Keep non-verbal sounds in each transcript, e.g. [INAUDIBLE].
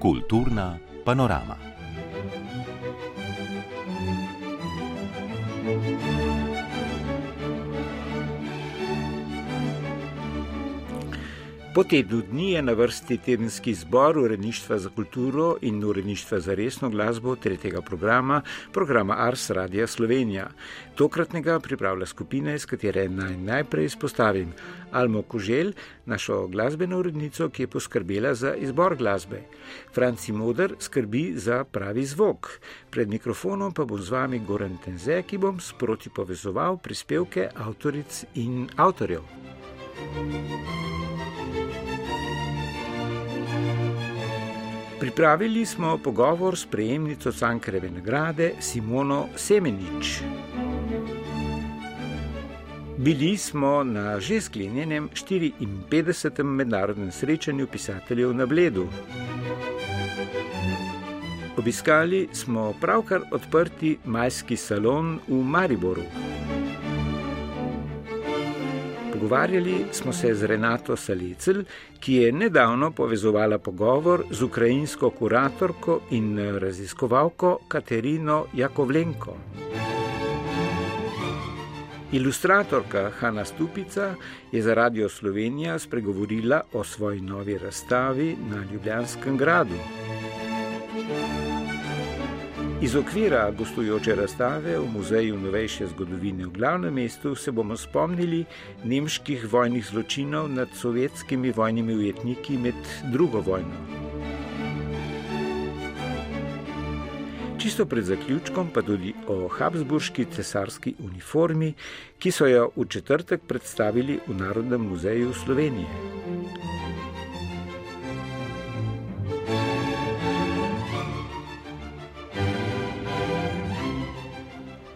Kulturna panorama. Po tednu dni je na vrsti tedenski zbor Ureništva za kulturo in Ureništva za resno glasbo tretjega programa, programa Ars Radia Slovenija. Tokratnega pripravlja skupina, iz katere naj najprej izpostavim Almo Kožel, našo glasbeno urednico, ki je poskrbela za izbor glasbe. Franci Moder skrbi za pravi zvok. Pred mikrofonom pa bom z vami Goran Tenze, ki bom sproti povezoval prispevke avtoric in avtorjev. Pripravili smo pogovor s prejemnico Cankareve nagrade Simono Semenič. Bili smo na že sklenjenem 54. mednarodnem srečanju pisateljev na Bledu. Obiskali smo pravkar odprti majski salon v Mariboru. Pogovarjali smo se z Renato Salecel, ki je nedavno povezovala pogovor z ukrajinsko kuratorko in raziskovalko Katerino Jakovlenko. Ilustratorka Hanna Stupica je za Radio Slovenija spregovorila o svoji novi razstavi na Ljubljanskem gradu. Iz okvira gostujoče razstave v Muzeju novejše zgodovine v glavnem mestu se bomo spomnili nemških vojnih zločinov nad sovjetskimi vojnimi ujetniki med drugo vojno. Čisto pred zaključkom pa tudi o Habsburški cesarski uniformi, ki so jo v četrtek predstavili v Narodnem muzeju Slovenije.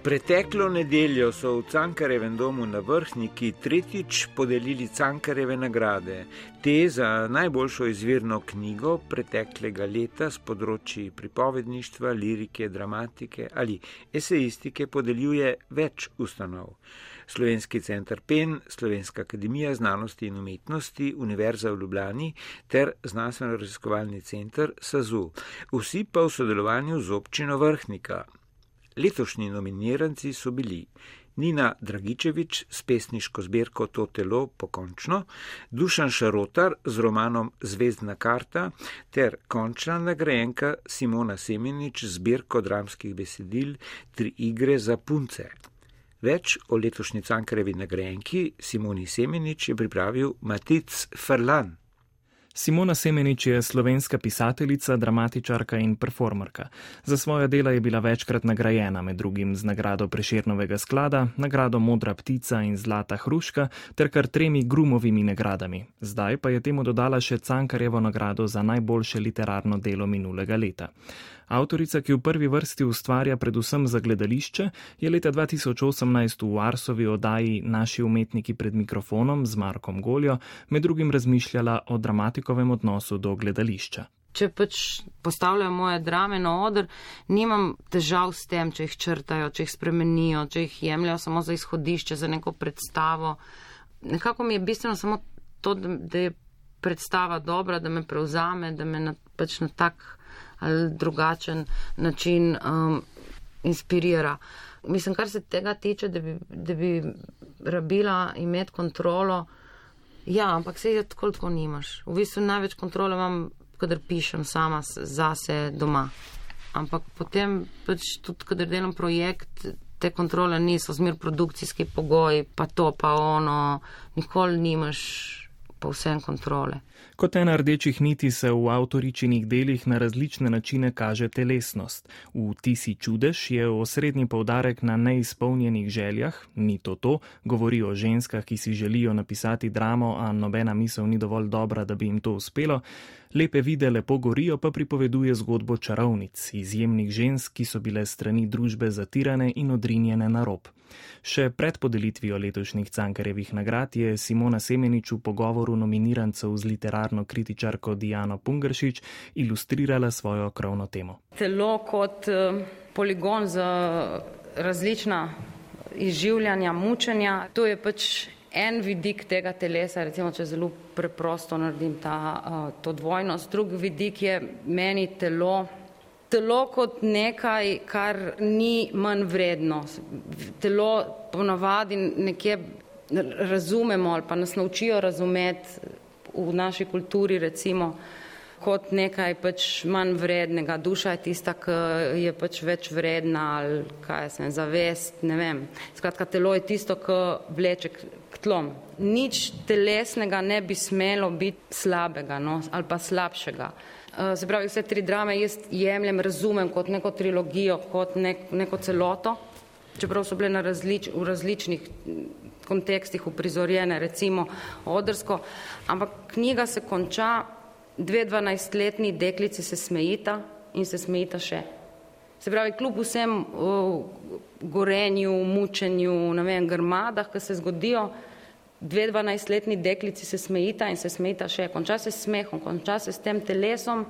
Preteklo nedeljo so v Cankarevem domu na vrhniki tretjič podelili Cankareve nagrade. Te za najboljšo izvirno knjigo preteklega leta z področji pripovedništva, lirike, dramatike ali esejistike podeljuje več ustanov. Slovenski center PEN, Slovenska akademija znanosti in umetnosti, Univerza v Ljubljani ter znanstveno-raziskovalni center SAZU. Vsi pa v sodelovanju z občino Vrhnika. Letošnji nominiranci so bili Nina Dragičevič s pesniško zbirko To telo pokončno, Dušan Šarotar z romanom Zvezdna karta ter končna nagrajenka Simona Semenič z zbirko dramskih besedil Tri igre za punce. Več o letošnji Cankarevi nagrajenki Simoni Semenič je pripravil Matic Ferlan. Simona Semenič je slovenska pisateljica, dramatičarka in performerka. Za svoje dela je bila večkrat nagrajena, med drugim z nagrado Preširnovega sklada, nagrado Modra ptica in Zlata hruška ter kar tremi grumovimi nagradami. Zdaj pa je temu dodala še Cankarjevo nagrado za najboljše literarno delo minulega leta. Avtorica, ki v prvi vrsti ustvarja predvsem za gledališče, je leta 2018 v Arsovi oddaji Naši umetniki pred mikrofonom z Markom Goljo med drugim razmišljala o dramatikovem odnosu do gledališča. Če pač postavljajo moje drame na oder, nimam težav s tem, če jih črtajo, če jih spremenijo, če jih jemljajo samo za izhodišče, za neko predstavo. Nekako mi je bistveno samo to, da je predstava dobra, da me prevzame, da me na, pač na tak ali drugačen način um, inspirira. Mislim, kar se tega tiče, da bi, da bi rabila imeti kontrolo. Ja, ampak se je tako, tako nimaš. V bistvu največ kontrole imam, kadar pišem sama zase doma. Ampak potem pač tudi, kadar delam projekt, te kontrole niso, zmer produkcijski pogoji, pa to, pa ono, nikoli nimaš povsem kontrole. Kot ena rdečih niti se v avtoričinih delih na različne načine kaže telesnost. V Ti si čudež je osrednji povdarek na neizpolnjenih željah, ni to to, govori o ženskah, ki si želijo napisati dramo, a nobena misel ni dovolj dobra, da bi jim to uspelo. Lepe vide lepo gorijo pa pripoveduje zgodbo čarovnic, izjemnih žensk, ki so bile strani družbe zatirane in odrinjene na rob. Še pred podelitvijo letošnjih Cankarjevih nagrad je Simona Semenič v pogovoru nominirancev z literarno kritičarko Diano Pungršič ilustrirala svojo krovno temo. Telo kot poligon za različna izživljanja, mučenja, to je pač en vidik tega telesa, recimo, če zelo preprosto naredim ta, uh, to dvojnost, drugi vidik je meni telo, telo kot nekaj, kar ni manj vredno. Telo ponavadi nekje razumemo ali pa nas naučijo razumeti v naši kulturi, recimo, kot nekaj pač manj vrednega. Duša je tista, ki je pač več vredna ali kaj se ne zavest, ne vem. Skratka, telo je tisto, ki vleče k tlom. Nič telesnega ne bi smelo biti slabega no, ali pa slabšega. Uh, se pravi, vse tri drame jaz jemljem, razumem kot neko trilogijo, kot nek, neko celoto, čeprav so bile različ, v različnih kontekstih uprizorjene, recimo odrsko, ampak knjiga se konča dve dvanajstletni deklici se smejita in se smejita še. Se pravi, kljub vsem uh, gorenju, mučenju, ne vem, grmadah, ki se zgodijo, dve dvanajstletni deklici se smejita in se smejita še. Konča se s smehom, konča se s tem telesom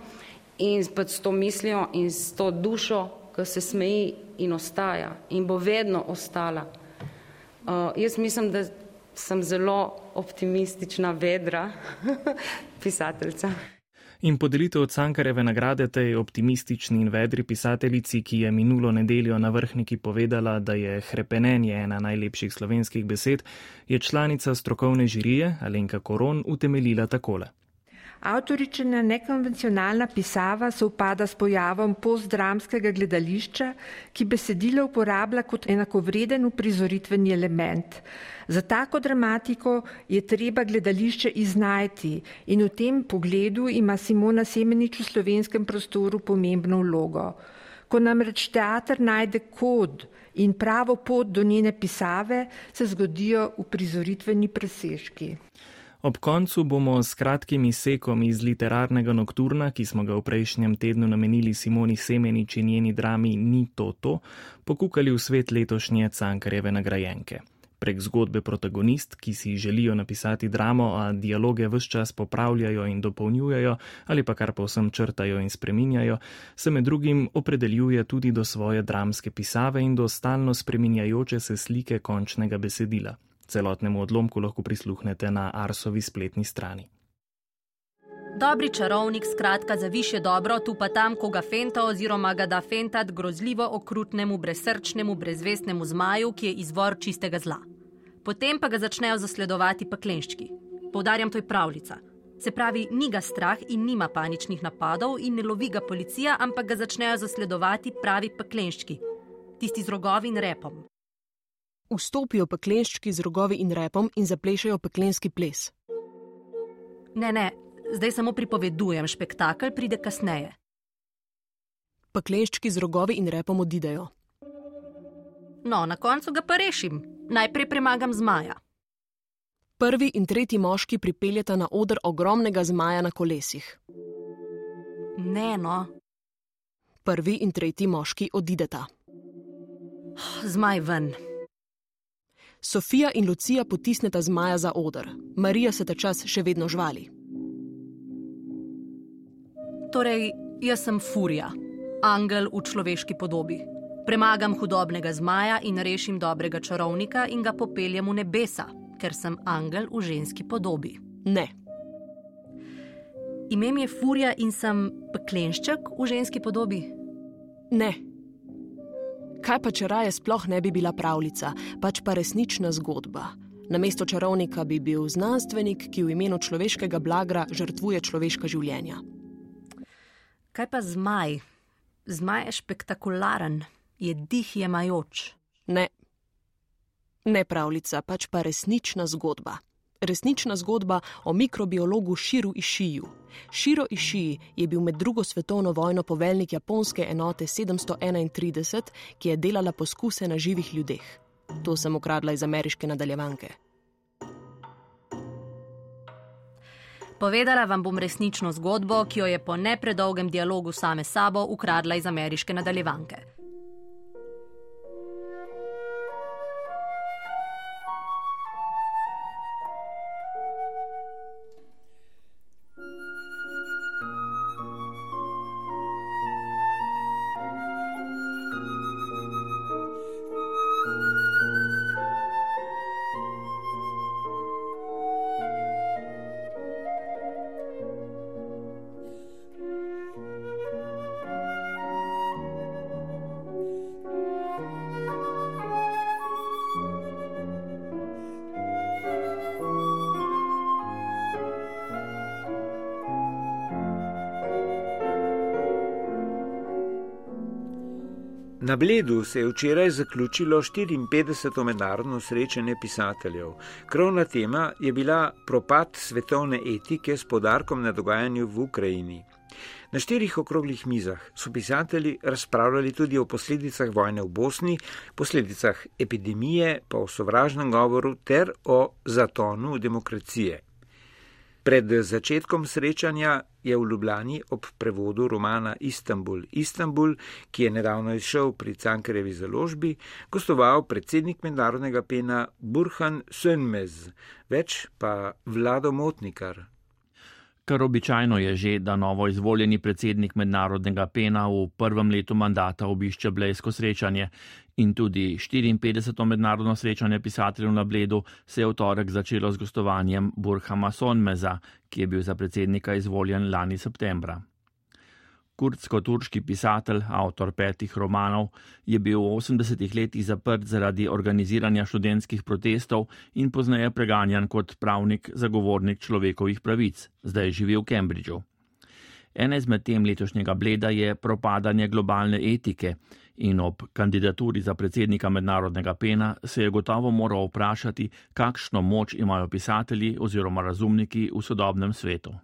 in s to mislijo in s to dušo, ki se smeji in ostaja in bo vedno ostala. Uh, jaz mislim, da sem zelo optimistična, vedra [LAUGHS] pisateljica. In podelitev Cankareve nagrade tej optimistični in vedri pisateljici, ki je minulo nedeljo na vrhniki povedala, da je hrepenenje ena najlepših slovenskih besed, je članica strokovne žirije Alenka Koron utemeljila takole. Avtoričena nekonvencionalna pisava se upada s pojavom postdramskega gledališča, ki besedilo uporablja kot enakovreden uprizoritveni element. Za tako dramatiko je treba gledališče iznajti in v tem pogledu ima Simona Semenič v slovenskem prostoru pomembno vlogo. Ko namreč teater najde kod in pravo pot do njene pisave, se zgodijo uprizoritveni presežki. Ob koncu bomo s kratkim izsekom iz literarnega nokturna, ki smo ga v prejšnjem tednu namenili Simoni Semenič in njeni drami Ni to to, pokukali v svet letošnje Cankareve nagrajenke prek zgodbe protagonist, ki si želijo napisati dramo, a dialoge vse čas popravljajo in dopolnjujejo ali pa kar povsem črtajo in spreminjajo, se med drugim opredeljuje tudi do svoje dramske pisave in do stalno spreminjajoče se slike končnega besedila. Celotnemu odlomku lahko prisluhnete na Arsovi spletni strani. Dobri čarovnik, skratka za više dobro, tu pa tam, ko ga fenta oziroma ga da fentat grozljivo okrutnemu, brezsrčnemu, brezvestnemu zmaju, ki je izvor čistega zla. Potem pa ga začnejo zasledovati peklenščki. Poudarjam, to je pravljica. Se pravi, ni ga strah in nima paničnih napadov in ne lovi ga policija, ampak ga začnejo zasledovati pravi peklenščki, tisti z rogovi in repom. Vstopijo peklenščki z rogovi in repom in zaplešajo peklenski ples. Ne, ne, zdaj samo pripovedujem, spektakel pride kasneje. Peklenščki z rogovi in repom odidejo. No, na koncu ga pa rešim. Najprej premagam zmaja. Prvi in tretji moški pripeljeta na oder ogromnega zmaja na kolesih. Ne, no. Prvi in tretji moški odideta. Zmaj ven. Sofija in Lucija potisneta zmaja za oder. Marija se ta čas še vedno žvali. Torej, jaz sem Furija, angel v človeški podobi. Premagam hudobnega zmaja in rešim dobrega čarovnika in ga popeljem v nebesa, ker sem angel v ženski podobi. Ne. Ime mi je Furija in sem peklenšček v ženski podobi? Ne. Kaj pa če raje sploh ne bi bila pravljica, pač pa resnična zgodba? Namesto čarovnika bi bil znanstvenik, ki v imenu človeškega blagra žrtvuje človeška življenja. Kaj pa zmaj? Zmaj je spektakularen, je dih jemajoč. Ne. Ne pravljica, pač pa resnična zgodba. Resnična zgodba o mikrobiologu Širu Išiju. Širo Išiji je bil med drugo svetovno vojno poveljnik japonske enote 731, ki je delala poskuse na živih ljudeh. To sem ukradla iz ameriške nadaljevanke. Povedala vam bom resnično zgodbo, ki jo je po nepredolgem dialogu same sabo ukradla iz ameriške nadaljevanke. Na Bledu se je včeraj zaključilo 54. mednarodno srečanje pisateljev. Krovna tema je bila propad svetovne etike s podarkom na dogajanju v Ukrajini. Na štirih okroglih mizah so pisatelji razpravljali tudi o posledicah vojne v Bosni, posledicah epidemije, pa o sovražnem govoru ter o zatonu demokracije. Pred začetkom srečanja je v Ljubljani ob prevodu romana Istanbul, Istanbul, ki je nedavno izšel pri Cankarevi založbi, gostoval predsednik mednarodnega pena Burhan Sönmez, več pa Vlado Motnikar. Kar običajno je že, da novo izvoljeni predsednik mednarodnega pena v prvem letu mandata obišče blejsko srečanje in tudi 54. mednarodno srečanje pisateljev na Bledu se je v torek začelo z gostovanjem Burhama Sonmeza, ki je bil za predsednika izvoljen lani septembra. Kurdsko-turški pisatelj, avtor petih romanov, je bil v 80-ih letih zaprt zaradi organiziranja študentskih protestov in pozneje preganjan kot pravnik zagovornik človekovih pravic, zdaj živi v Cambridgeu. Ena izmed tem letošnjega bleda je propadanje globalne etike in ob kandidaturi za predsednika mednarodnega pena se je gotovo moral vprašati, kakšno moč imajo pisatelji oziroma razumniki v sodobnem svetu.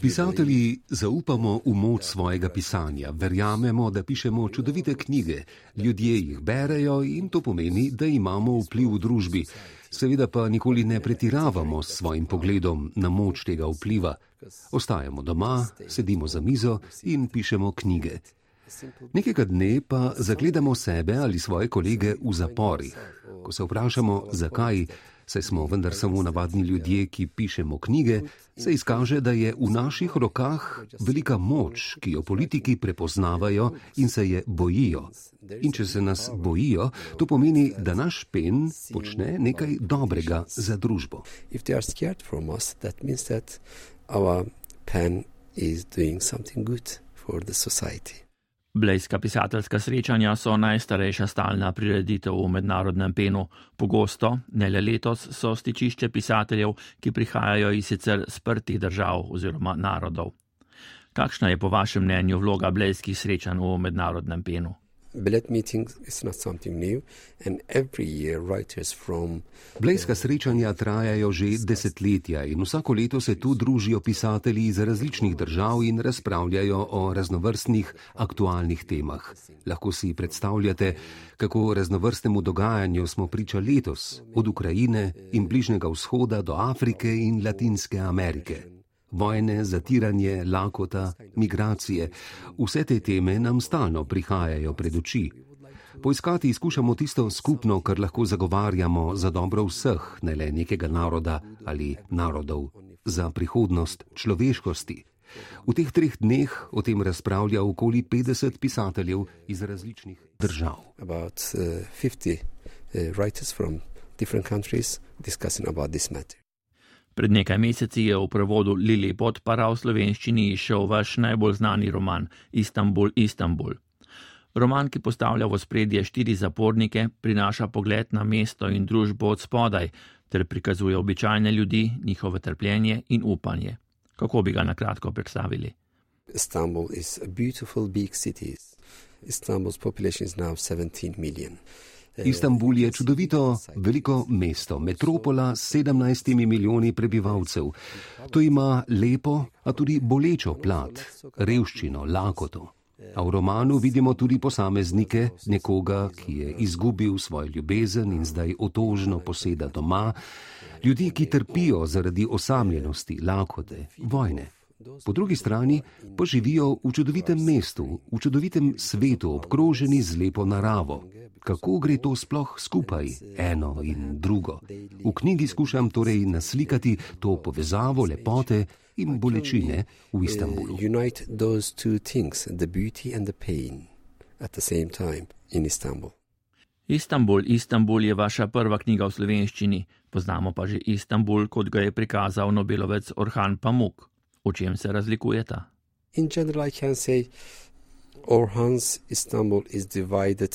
Pisatelji zaupamo v moč svojega pisanja, verjamemo, da pišemo čudovite knjige, ljudje jih berejo in to pomeni, da imamo vpliv v družbi. Seveda pa nikoli ne pretiravamo s svojim pogledom na moč tega vpliva. Ostajamo doma, sedimo za mizo in pišemo knjige. Nekega dne pa zagledamo sebe ali svoje kolege v zaporih. Ko se vprašamo, zakaj, saj smo vendar samo navadni ljudje, ki pišemo knjige, se izkaže, da je v naših rokah velika moč, ki jo politiki prepoznavajo in se je bojijo. In če se nas bojijo, to pomeni, da naš pen počne nekaj dobrega za družbo. Blejska pisateljska srečanja so najstarejša stalna prireditev v mednarodnem penu. Pogosto, ne le letos, so stičišče pisateljev, ki prihajajo iz sicer sprtih držav oziroma narodov. Kakšna je po vašem mnenju vloga blejskih srečanj v mednarodnem penu? Blejska srečanja trajajo že desetletja in vsako leto se tu družijo pisatelji iz različnih držav in razpravljajo o raznovrstnih aktualnih temah. Lahko si predstavljate, kako raznovrstnemu dogajanju smo priča letos, od Ukrajine in Bližnjega vzhoda do Afrike in Latinske Amerike. Vojne, zatiranje, lakota, migracije, vse te teme nam stalno prihajajo pred oči. Poiskati skušamo tisto skupno, kar lahko zagovarjamo za dobro vseh, ne le nekega naroda ali narodov, za prihodnost človeškosti. V teh treh dneh o tem razpravlja okoli 50 pisateljev iz različnih držav. About, uh, 50, uh, Pred nekaj meseci je v prevodu Lili Podpara v slovenščini išel vaš najbolj znani roman Istanbul, Istanbul. Roman, ki postavlja v spredje štiri zapornike, prinaša pogled na mesto in družbo od spodaj ter prikazuje običajne ljudi, njihove trpljenje in upanje. Kako bi ga na kratko predstavili? Istanbul je lepa mesta. Istanbul's population is now 17 million. Istanbul je čudovito veliko mesto, metropola s 17 milijoni prebivalcev. To ima lepo, a tudi bolečo plat, revščino, lakoto. A v romanu vidimo tudi posameznike, nekoga, ki je izgubil svoj ljubezen in zdaj otožno poseda doma, ljudi, ki trpijo zaradi osamljenosti, lakote, vojne. Po drugi strani pa živijo v čudovitem mestu, v čudovitem svetu, obkroženi z lepo naravo. Kako gre to sploh skupaj, eno in drugo? V knjigi skušam torej naslikati to povezavo lepote in bolečine v Istanbulu. Istanbul, Istanbul je vaša prva knjiga v slovenščini, poznamo pa že Istanbul, kot ga je prikazal Nobelovec Orhan Pamuk. V čem se razlikujeta? In general, I can say Orhan's Istanbul is divided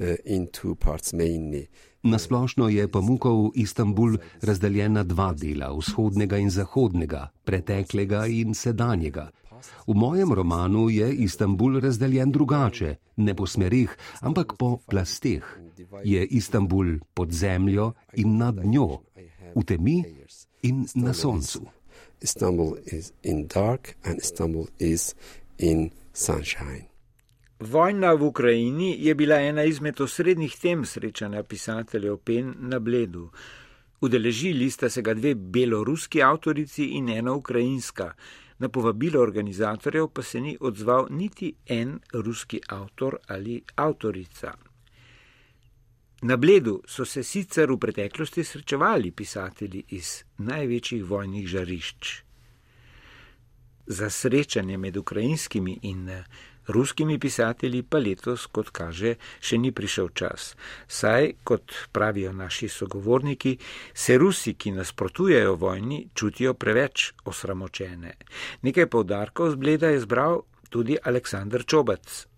uh, in two parts mainly. Na splošno je Pamukov Istanbul razdeljen na dva dela, vzhodnega in zahodnega, preteklega in sedanjega. V mojem romanu je Istanbul razdeljen drugače, ne po smerih, ampak po plasteh. Je Istanbul pod zemljo in nad njo, v temi in na soncu. Istanbul je in dark in Istanbul in sunshine. Vojna v Ukrajini je bila ena izmed osrednjih tem srečanja pisateljev Pen na Bledu. Udeležili sta se ga dve beloruski avtorici in ena ukrajinska. Na povabilo organizatorjev pa se ni odzval niti en ruski avtor ali avtorica. Na Bledu so se sicer v preteklosti srečevali pisatelji iz največjih vojnih žarišč. Za srečanje med ukrajinskimi in ruskimi pisatelji pa letos, kot kaže, še ni prišel čas. Saj, kot pravijo naši sogovorniki, se Rusi, ki nasprotujejo vojni, čutijo preveč osramočene. Nekaj povdarkov z Bleda je zbral tudi Aleksandr Čobac.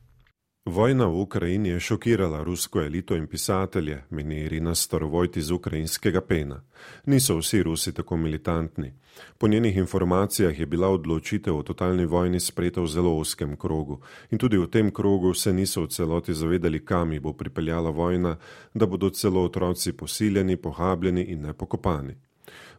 Vojna v Ukrajini je šokirala rusko elito in pisatelje, meni Irina Starovojt iz ukrajinskega pena. Niso vsi Rusi tako militantni. Po njenih informacijah je bila odločitev o totalni vojni sprejeta v zelo oskem krogu in tudi v tem krogu se niso v celoti zavedali, kam jih bo pripeljala vojna, da bodo celo otroci posiljeni, pohabljeni in nepokopani.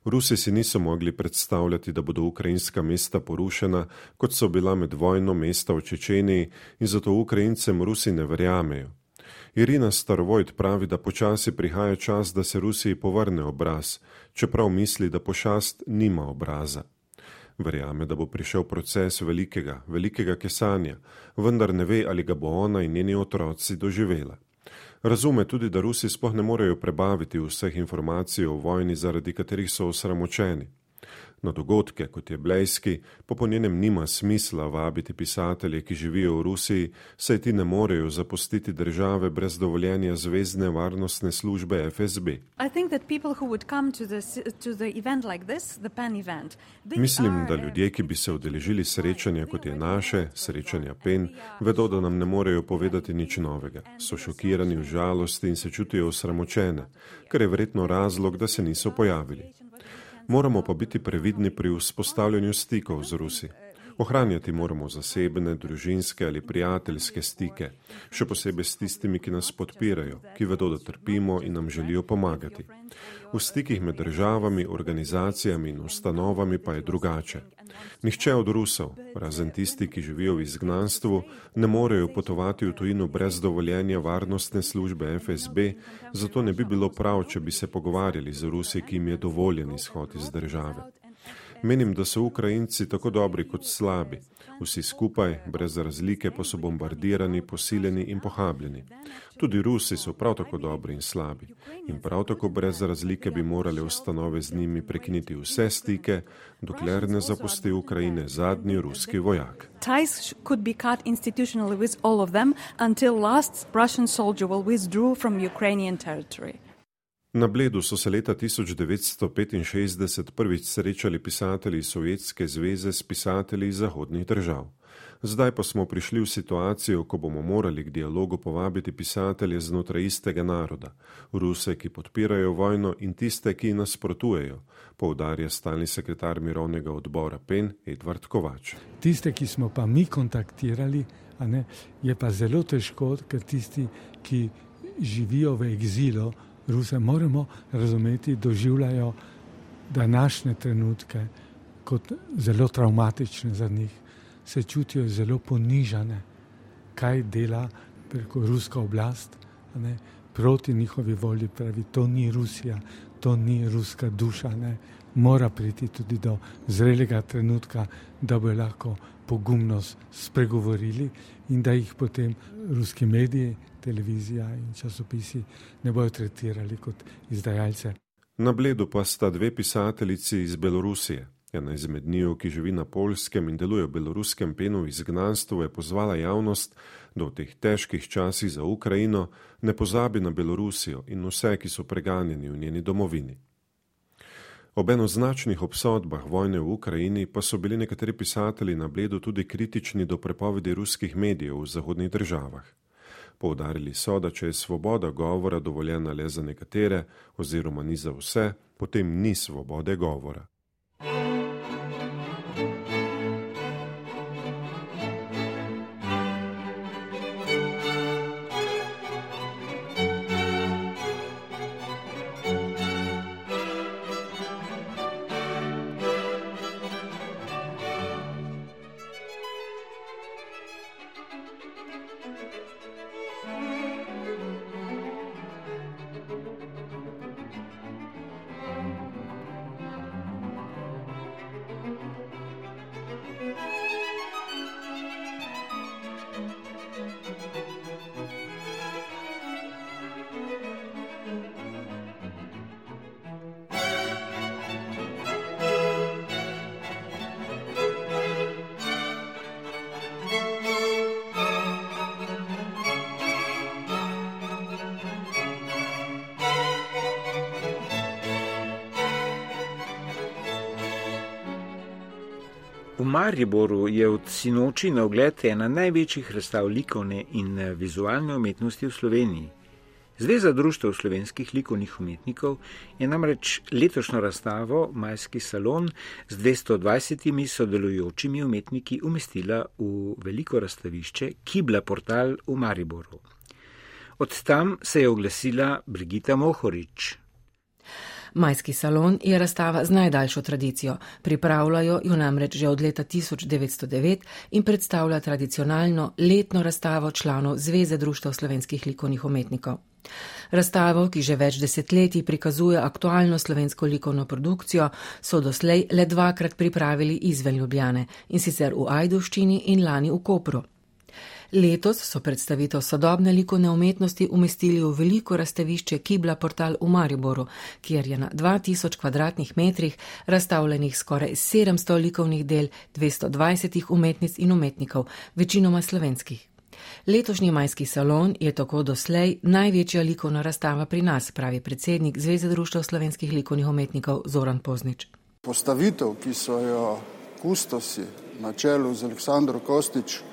Rusi si niso mogli predstavljati, da bodo ukrajinska mesta porušena, kot so bila med vojno mesta v Čečeniji in zato Ukrajincem Rusi ne verjamejo. Irina Starvojt pravi, da počasi prihaja čas, da se Rusiji povrne obraz, čeprav misli, da pošast nima obraza. Verjame, da bo prišel proces velikega, velikega kesanja, vendar ne ve, ali ga bo ona in njeni otroci doživela. Razume tudi, da Rusi sploh ne morejo prebaviti vseh informacij o vojni, zaradi katerih so osramočeni. Na dogodke, kot je Blejski, pa po njenem nima smisla vabiti pisatelje, ki živijo v Rusiji, saj ti ne morejo zapustiti države brez dovoljenja Zvezdne varnostne službe FSB. Mislim, da ljudje, ki bi se udeležili srečanja, kot je naše, srečanja PEN, vedo, da nam ne morejo povedati nič novega. So šokirani v žalosti in se čutijo osramočene, kar je verjetno razlog, da se niso pojavili. Moramo pa biti previdni pri vzpostavljanju stikov z Rusi. Ohranjati moramo zasebne, družinske ali prijateljske stike, še posebej s tistimi, ki nas podpirajo, ki vedo, da trpimo in nam želijo pomagati. V stikih med državami, organizacijami in ustanovami pa je drugače. Nihče od Rusov, razen tisti, ki živijo v izgnanstvu, ne morejo potovati v tujino brez dovoljenja varnostne službe FSB, zato ne bi bilo prav, če bi se pogovarjali z Rusi, ki jim je dovoljen izhod iz države. Menim, da so Ukrajinci tako dobri kot slabi. Vsi skupaj, brez razlike, pa so bombardirani, posiljeni in pohabljeni. Tudi Rusi so prav tako dobri in slabi. In prav tako brez razlike bi morali ustanove z njimi prekiniti vse stike, dokler ne zapusti Ukrajine zadnji ruski vojak. Ties could be cut institutionally with all of them until last Russian soldier will withdraw from Ukrainian territory. Na Bledu so se leta 1965 prvič srečali pisatelji Sovjetske zveze s pisatelji zahodnih držav. Zdaj pa smo prišli v situacijo, ko bomo morali k dialogu povabiti pisatelje znotraj istega naroda, Ruse, ki podpirajo vojno in tiste, ki nasprotujejo, poudarja stalni sekretar mirovnega odbora PEN Edvard Kovač. Tiste, ki smo pa mi kontaktirali, ne, je pa zelo težko, ker tisti, ki živijo v egzilu, Ruse moramo razumeti, doživljajo današnje trenutke kot zelo traumatične za njih, se čutijo zelo ponižane, kaj dela preko ruska oblast ne, proti njihovi volji. Pravi, to ni Rusija, to ni ruska duša, ne. mora priti tudi do zrelega trenutka, da bo lahko pogumno spregovorili in da jih potem ruski mediji televizija in časopisi ne bodo tretirali kot izdajalce. Na bledu pa sta dve pisateljici iz Belorusije. Ena izmed njiju, ki živi na polskem in deluje v beloruskem penu izgnanstvu, je pozvala javnost, da v teh težkih časih za Ukrajino ne pozabi na Belorusijo in vse, ki so preganjeni v njeni domovini. Ob enoznačnih obsodbah vojne v Ukrajini pa so bili nekateri pisatelji na bledu tudi kritični do prepovedi ruskih medijev v zahodnih državah. Poudarili so, da če je svoboda govora dovoljena le za nekatere oziroma ni za vse, potem ni svobode govora. Mariboru je od sinoči na ogled ena največjih razstav likovne in vizualne umetnosti v Sloveniji. Zveza društv slovenskih likovnih umetnikov je namreč letošnjo razstavo Majski salon z 220 sodelujočimi umetniki umestila v veliko razstavišče Kibla portal v Mariboru. Od tam se je oglasila Brigita Mohorič. Majski salon je razstava z najdaljšo tradicijo, pripravljajo jo namreč že od leta 1909 in predstavlja tradicionalno letno razstavo članov Zveze društv slovenskih likovnih umetnikov. Razstavo, ki že več desetletij prikazuje aktualno slovensko likovno produkcijo, so doslej le dvakrat pripravili izven Ljubljane in sicer v Ajduščini in lani v Kopru. Letos so predstavitev sodobne likovne umetnosti umestili v veliko razstavišče Kibla portal v Mariboru, kjer je na 2000 kvadratnih metrih razstavljenih skoraj 700 likovnih del 220 umetnic in umetnikov, večinoma slovenskih. Letošnji majski salon je tako doslej največja likovna razstava pri nas, pravi predsednik Zveze društva slovenskih likovnih umetnikov Zoran Poznič. Postavitev, ki so jo kustosi na čelu z Aleksandrom Kostičem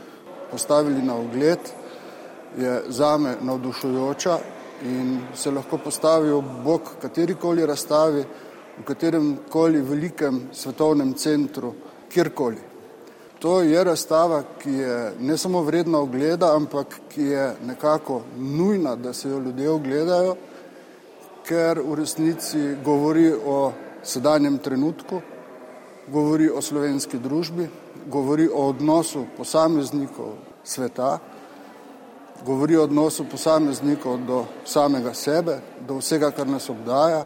postavili na ogled, je zame navdušujoča in se lahko postavi ob bok katerikoli razstavi, v katerem koli velikem svetovnem centru, kjerkoli. To je razstava, ki je ne samo vredna ogleda, ampak ki je nekako nujna, da se jo ljudje ogledajo, ker v resnici govori o sedanjem trenutku, govori o slovenski družbi, govori o odnosu posameznikov sveta, govori o odnosu posameznikov do samega sebe, do vsega, kar nas obdaja.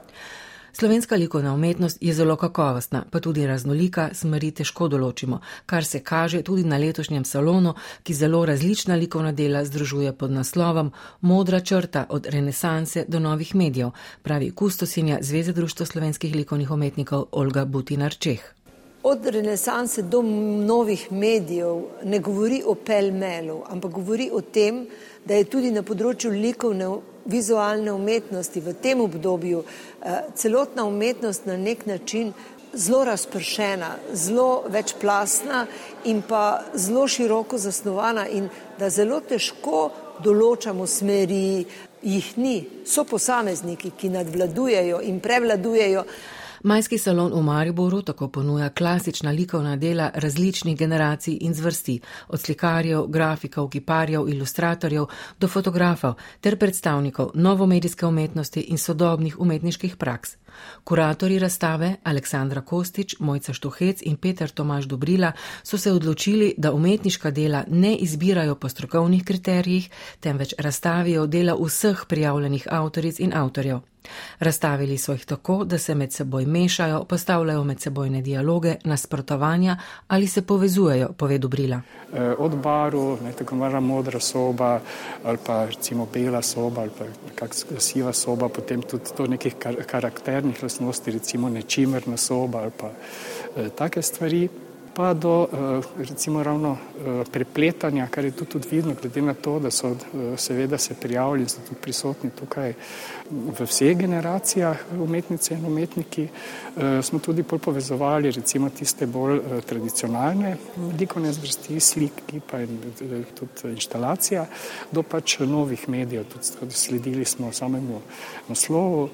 Slovenska likovna umetnost je zelo kakovostna, pa tudi raznolika, smeri težko določimo, kar se kaže tudi na letošnjem salonu, ki zelo različna likovna dela združuje pod naslovom Modra črta od renesanse do novih medijev, pravi kustosinja Zveze društva slovenskih likovnih umetnikov Olga Butinar Čeh od renesanse do novih medijev ne govori o pelmelu, ampak govori o tem, da je tudi na področju likovne vizualne umetnosti v tem obdobju eh, celotna umetnost na nek način zelo razpršena, zelo večplastna in pa zelo široko zasnovana in da zelo težko določamo smeri, jih ni, so posamezniki, ki nadvladujejo in prevladujejo. Majski salon v Mariboru tako ponuja klasična likovna dela različnih generacij in zvrsti, od slikarjev, grafikov, kiparjev, ilustratorjev do fotografov ter predstavnikov novomedijske umetnosti in sodobnih umetniških praks. Kuratori razstave Aleksandra Kostič, Mojca Štuhec in Peter Tomaš Dobrila so se odločili, da umetniška dela ne izbirajo po strokovnih kriterijih, temveč razstavijo dela vseh prijavljenih avtoric in avtorjev. Razstavili so jih tako, da se med seboj mešajo, postavljajo med sebojne dialoge, nasprotovanja ali se povezujejo, pove Dobrila. E, od baru, ne, tako mora modra soba ali pa recimo bela soba ali pa kakšna siva soba, potem tudi to nekih kar karakternih lastnosti, recimo nečimerna soba ali pa e, take stvari pa do eh, recimo ravno eh, prepletanja, kar je tudi, tudi vidno, glede na to, da so eh, seveda se prijavili in so tudi prisotni tukaj v vseh generacijah umetnice in umetniki, smo tudi bolj povezovali recimo tiste bolj tradicionalne likovne zvrsti, slik, kipa in tudi inštalacija, do pač novih medijev, tudi sledili smo samemu naslovu.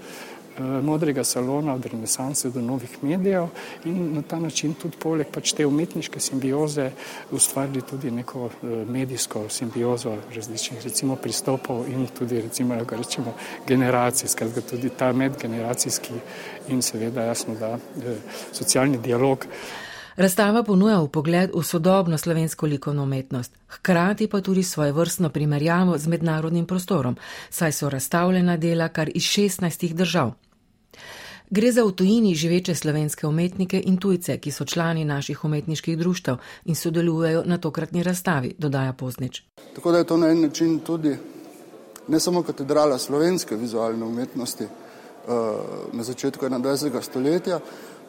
Eh, modrega salona od renesanse do novih medijev in na ta način tudi poleg pač te umetniške simbioze ustvarili tudi neko eh, medijsko simbiozo različnih recimo pristopov in tudi recimo, ga rečemo, generacij, skratka tudi ta medgeneracijski in seveda jasno, da eh, socialni dialog. Razstava ponuja upogled v sodobno slovensko likovno umetnost, hkrati pa tudi svoje vrstno primerjavo z mednarodnim prostorom, saj so razstavljena dela kar iz 16 držav. Gre za v tujini živeče slovenske umetnike in tujce, ki so člani naših umetniških društev in sodelujejo na tokratni razstavi, dodaja Poznič. Tako da je to na en način tudi ne samo katedrala slovenske vizualne umetnosti uh, na začetku 21. stoletja,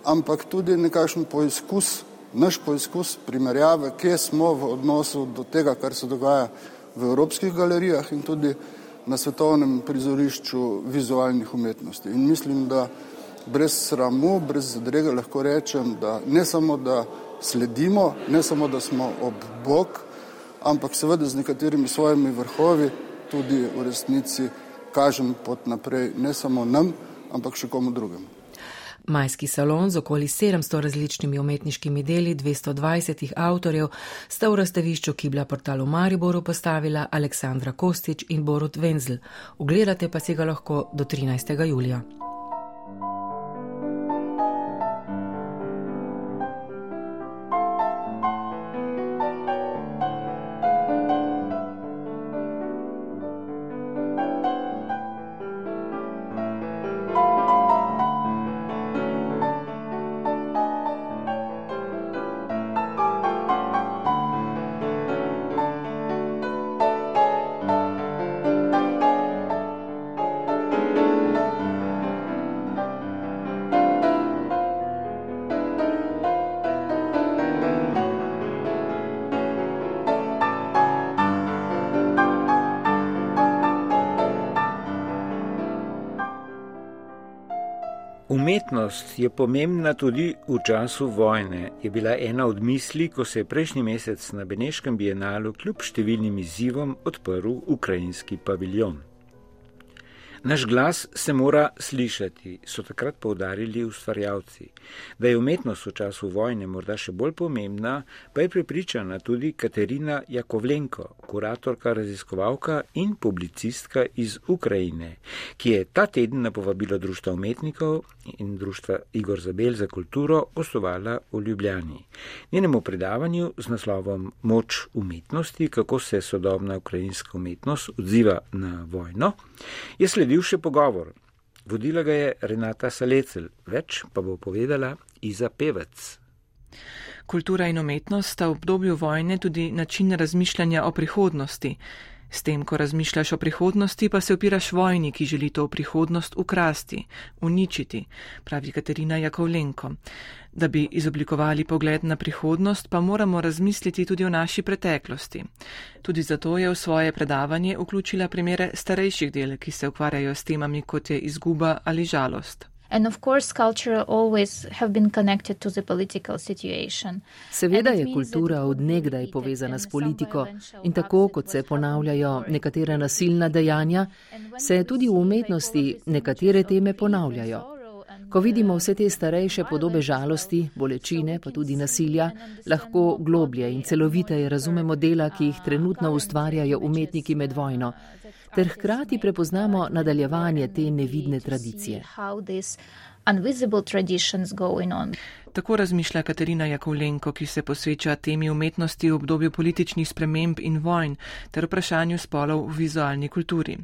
ampak tudi nekakšen poizkus, naš poizkus primerjave, kje smo v odnosu do tega, kar se dogaja v evropskih galerijah in tudi na svetovnem prizorišču vizualnih umetnosti. In mislim, da brez sramu, brez zadrega lahko rečem, da ne samo, da sledimo, ne samo, da smo ob bok, ampak seveda z nekaterimi svojimi vrhovi tudi v resnici kažem pot naprej ne samo nam, ampak še komu drugemu. Majski salon z okoli 700 različnimi umetniškimi deli 220 avtorjev sta v razstavišču Kibla portalu Mariboru postavila Aleksandra Kostič in Borut Venzel. Ogledate pa si ga lahko do 13. julija. Umetnost je pomembna tudi v času vojne, je bila ena od misli, ko se je prejšnji mesec na Beneškem bienalu kljub številnim izzivom odprl ukrajinski paviljon. Naš glas se mora slišati, so takrat povdarili ustvarjalci. Da je umetnost v času vojne morda še bolj pomembna, pa je prepričana tudi Katerina Jakovlenko, kuratorka, raziskovalka in publicistka iz Ukrajine, ki je ta teden na povabilo Društva umetnikov in Društva Igor Zabel za kulturo gostovala v Ljubljani. Njenemu predavanju z naslovom Moč umetnosti, kako se sodobna ukrajinska umetnost odziva na vojno, je sledil še pogovor. Vodila ga je Renata Salecel, več pa bo povedala Iza Pevec. Kultura in umetnost sta v obdobju vojne tudi način razmišljanja o prihodnosti. S tem, ko razmišljaš o prihodnosti, pa se opiraš vojni, ki želi to prihodnost ukrasti, uničiti, pravi Katerina Jakovlenko. Da bi izoblikovali pogled na prihodnost, pa moramo razmisliti tudi o naši preteklosti. Tudi zato je v svoje predavanje vključila primere starejših del, ki se ukvarjajo s temami, kot je izguba ali žalost. Seveda je kultura odnegdaj povezana s politiko. in tako, kot se ponavljajo nekatere nasilna dejanja, se tudi v umetnosti nekatere teme ponavljajo. Ko vidimo vse te starejše podobe žalosti, bolečine, pa tudi nasilja, lahko globlje in celoviteje razumemo dela, ki jih trenutno ustvarjajo umetniki med vojno, ter hkrati prepoznamo nadaljevanje te nevidne tradicije. Tako razmišlja Katarina Jakovlenko, ki se posveča temi umetnosti v obdobju političnih sprememb in vojn ter vprašanju spolov v vizualni kulturi.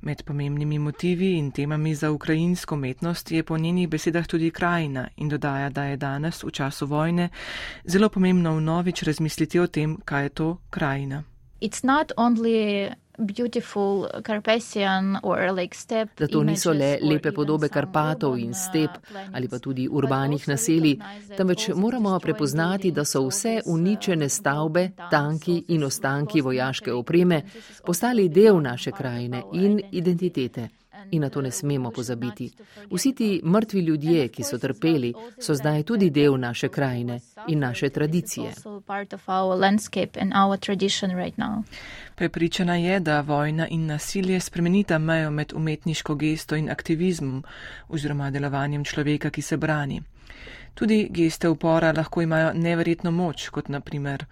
Med pomembnimi motivi in temami za ukrajinsko umetnost je po njenih besedah tudi krajina in dodaja, da je danes, v času vojne, zelo pomembno vnovič razmisliti o tem, kaj je to krajina. Da to niso le lepe podobe Karpatov in step ali pa tudi urbanih naselij, temveč moramo prepoznati, da so vse uničene stavbe, tanki in ostanki vojaške opreme postali del naše krajine in identitete. in na to ne smemo pozabiti. Vsi ti mrtvi ljudje, ki so trpeli, so zdaj tudi del naše krajine in naše tradicije. Prepričana je, da vojna in nasilje spremenita mejo med umetniško gesto in aktivizmom oziroma delovanjem človeka, ki se brani. Tudi geste upora lahko imajo neverjetno moč, kot naprimer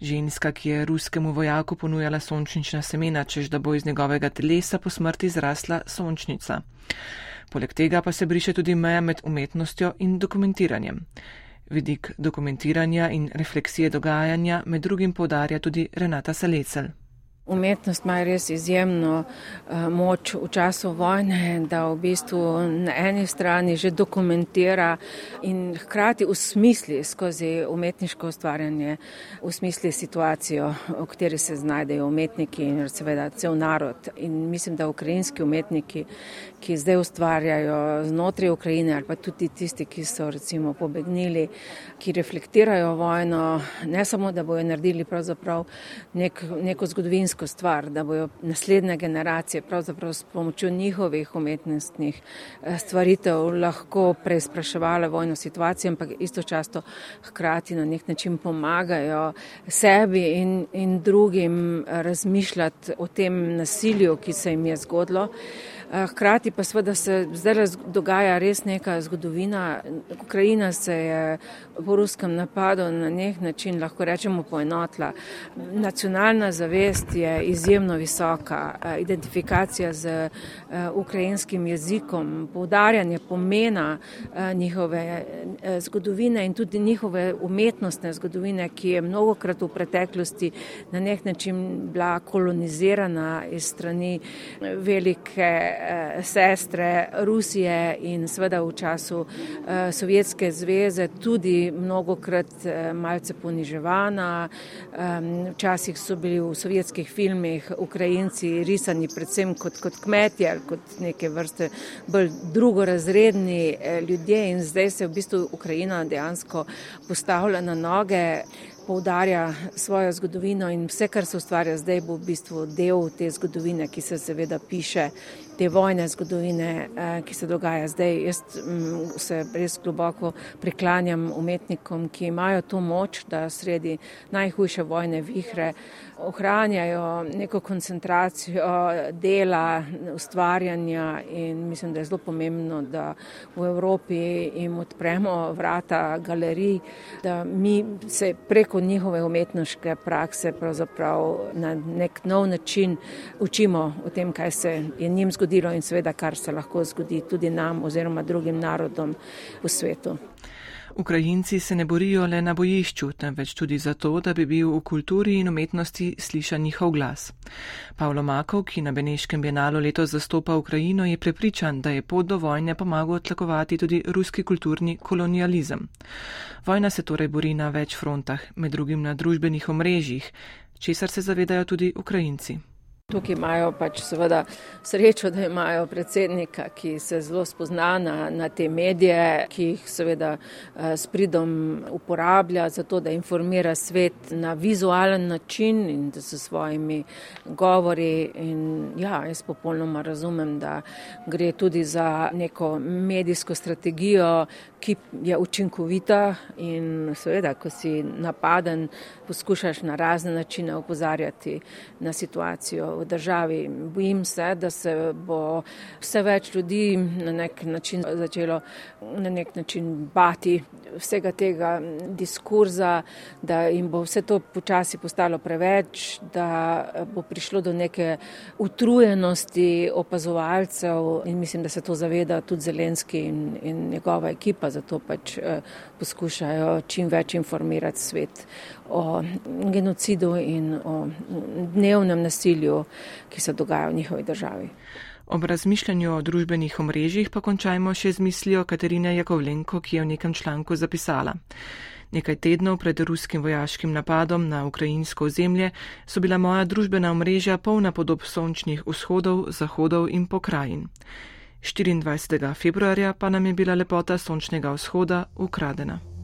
ženska, ki je ruskemu vojaku ponujala sončnična semena, čež da bo iz njegovega telesa po smrti zrasla sončnica. Poleg tega pa se briše tudi meja med umetnostjo in dokumentiranjem. Vidik dokumentiranja in refleksije dogajanja med drugim podarja tudi Renata Salecel. Umetnost ima res izjemno uh, moč v času vojne, da v bistvu na eni strani že dokumentira in hkrati usmisli skozi umetniško ustvarjanje, usmisli situacijo, v kateri se znajdejo umetniki in seveda cel narod. In mislim, da ukrajinski umetniki, ki zdaj ustvarjajo znotraj Ukrajine ali pa tudi tisti, ki so recimo pobegnili, ki reflektirajo vojno, ne samo, da bojo naredili pravzaprav nek, neko zgodovinsko zgodovinsko stvar, da bojo naslednje generacije pravzaprav s pomočjo njihovih umetnostnih eh, stvaritev lahko preizpraševale vojno situacijo, ampak istočasno hkrati na nek način pomagajo sebi in, in drugim razmišljati o tem nasilju, ki se jim je zgodilo. Eh, hkrati pa seveda se zdaj dogaja res neka zgodovina. Ukrajina se je po ruskem napadu na nek način, lahko rečemo, poenotila. Nacionalna zavest je izjemno visoka, eh, identifikacija z eh, ukrajinskim jezikom, poudarjanje pomena njihove zgodovine in tudi njihove umetnostne zgodovine, ki je mnogokrat v preteklosti na nek način bila kolonizirana iz strani velike sestre Rusije in seveda v času eh, Sovjetske zveze tudi mnogokrat eh, malce poniževana. Včasih so bili v sovjetskih filmih Ukrajinci risani predvsem kot, kot kmetje ali kot neke vrste bolj drugorazredni ljudje in zdaj se v bistvu Ukrajina dejansko postavlja na noge poudarja svojo zgodovino in vse, kar se ustvarja zdaj, bo v bistvu del te zgodovine, ki se seveda piše te vojne zgodovine, eh, ki se dogaja zdaj. Jaz mm, se res globoko priklanjam umetnikom, ki imajo to moč, da sredi najhujše vojne vihre ohranjajo neko koncentracijo dela, ustvarjanja in mislim, da je zelo pomembno, da v Evropi jim odpremo vrata galerij, da mi se preko njihove umetniške prakse pravzaprav na nek nov način učimo o tem, kaj se je njim zgodilo zgodilo in seveda, kar se lahko zgodi tudi nam oziroma drugim narodom v svetu. Ukrajinci se ne borijo le na bojišču, temveč tudi zato, da bi bil v kulturi in umetnosti slišan njihov glas. Pavlo Makov, ki na Beneškem bienalu letos zastopa Ukrajino, je prepričan, da je pot do vojne pomagal tlakovati tudi ruski kulturni kolonializem. Vojna se torej bori na več frontah, med drugim na družbenih omrežjih, česar se zavedajo tudi Ukrajinci. Tukaj imajo pač seveda srečo, da imajo predsednika, ki se zelo spozna na, na te medije, ki jih seveda eh, s pridom uporablja za to, da informira svet na vizualen način in da so svojimi govori. In ja, jaz popolnoma razumem, da gre tudi za neko medijsko strategijo, ki je učinkovita in seveda, ko si napaden, poskušaš na razne načine opozarjati na situacijo v državi. Bojim se, da se bo vse več ljudi na nek način začelo na nek način bati vsega tega diskurza, da jim bo vse to počasi postalo preveč, da bo prišlo do neke utrujenosti opazovalcev in mislim, da se to zaveda tudi Zelenski in, in njegova ekipa, zato pač eh, poskušajo čim več informirati svet o genocidu in o dnevnem nasilju, ki se dogaja v njihovi državi. Ob razmišljanju o družbenih omrežjih pa končajmo še z mislijo Katarine Jakovlenko, ki je v nekem članku zapisala. Nekaj tednov pred ruskim vojaškim napadom na ukrajinsko ozemlje so bila moja družbena omrežja polna podob sončnih vzhodov, zahodov in pokrajin. 24. februarja pa nam je bila lepota sončnega vzhoda ukradena.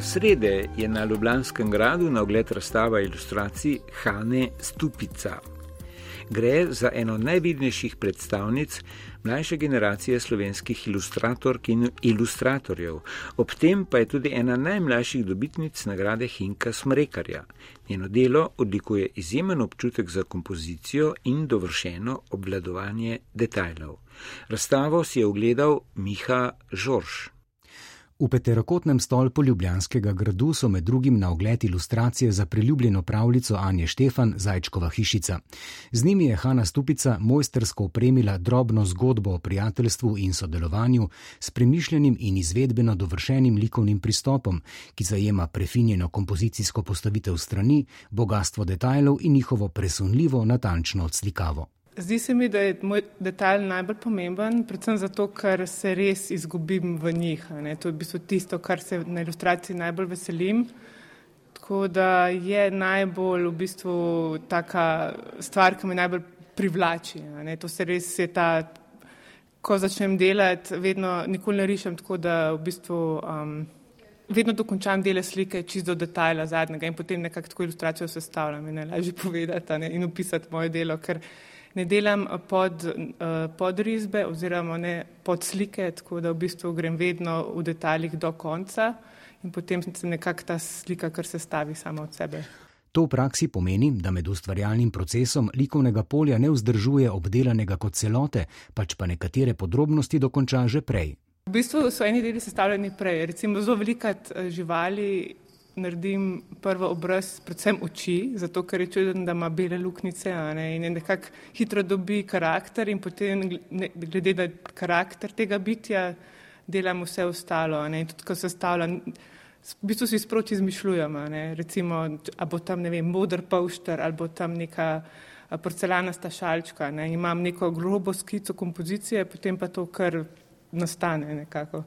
Srede je na Ljubljanskem gradu na ogled razstava ilustracij Hane Stupica. Gre za eno najvidnejših predstavnic mlajše generacije slovenskih ilustratork in ilustratorjev, ob tem pa je tudi ena najmlajših dobitnic nagrade Hinka Smrekarja. Njeno delo odlikuje izjemen občutek za kompozicijo in dovršeno obvladovanje detajlov. Razstavo si je ogledal Miha Žorž. V peterokotnem stolpu Ljubljanskega gradu so med drugim na ogled ilustracije za priljubljeno pravljico Anje Štefan Zajčkova hišica. Z njimi je Hanna Stupica mojstersko opremila drobno zgodbo o prijateljstvu in sodelovanju s premišljenim in izvedbeno dovršenim likovnim pristopom, ki zajema prefinjeno kompozicijsko postavitev strani, bogatstvo detajlov in njihovo presunljivo natančno odslikavo. Zdi se mi, da je moj detalj najbolj pomemben, predvsem zato, ker se res izgubim v njih. To je v bistvu tisto, kar se na ilustraciji najbolj veselim. Tako da je najbolj v bistvu taka stvar, ki me najbolj privlači. To se res je ta, ko začnem delati, vedno nikoli ne rišem tako, da v bistvu um, vedno dokončam dele slike čisto do detajla zadnjega in potem nekako tako ilustracijo sestavljam in najlažje povedati ne, in opisati moje delo, ker ne delam pod, uh, pod risbe oziroma ne pod slike, tako da v bistvu grem vedno v detaljih do konca in potem se nekako ta slika kar se stavi sama od sebe. To v praksi pomeni, da med ustvarjalnim procesom likovnega polja ne vzdržuje obdelanega kot celote, pač pa nekatere podrobnosti dokonča že prej. V bistvu so eni deli sestavljeni prej. Recimo zelo velikat eh, živali naredim prvo obraz, predvsem oči, zato ker je čuden, da ima bele luknjice ne, in nekako hitro dobi karakter in potem ne, glede na karakter tega bitja delam vse ostalo. Ne, in tudi, ko se stavlja, v bistvu si sproti izmišljujem, recimo, a bo tam, ne vem, modr pavšter ali bo tam neka porcelanasta šalčka. Ne, imam neko grobo skico kompozicije, potem pa to kar nastane nekako.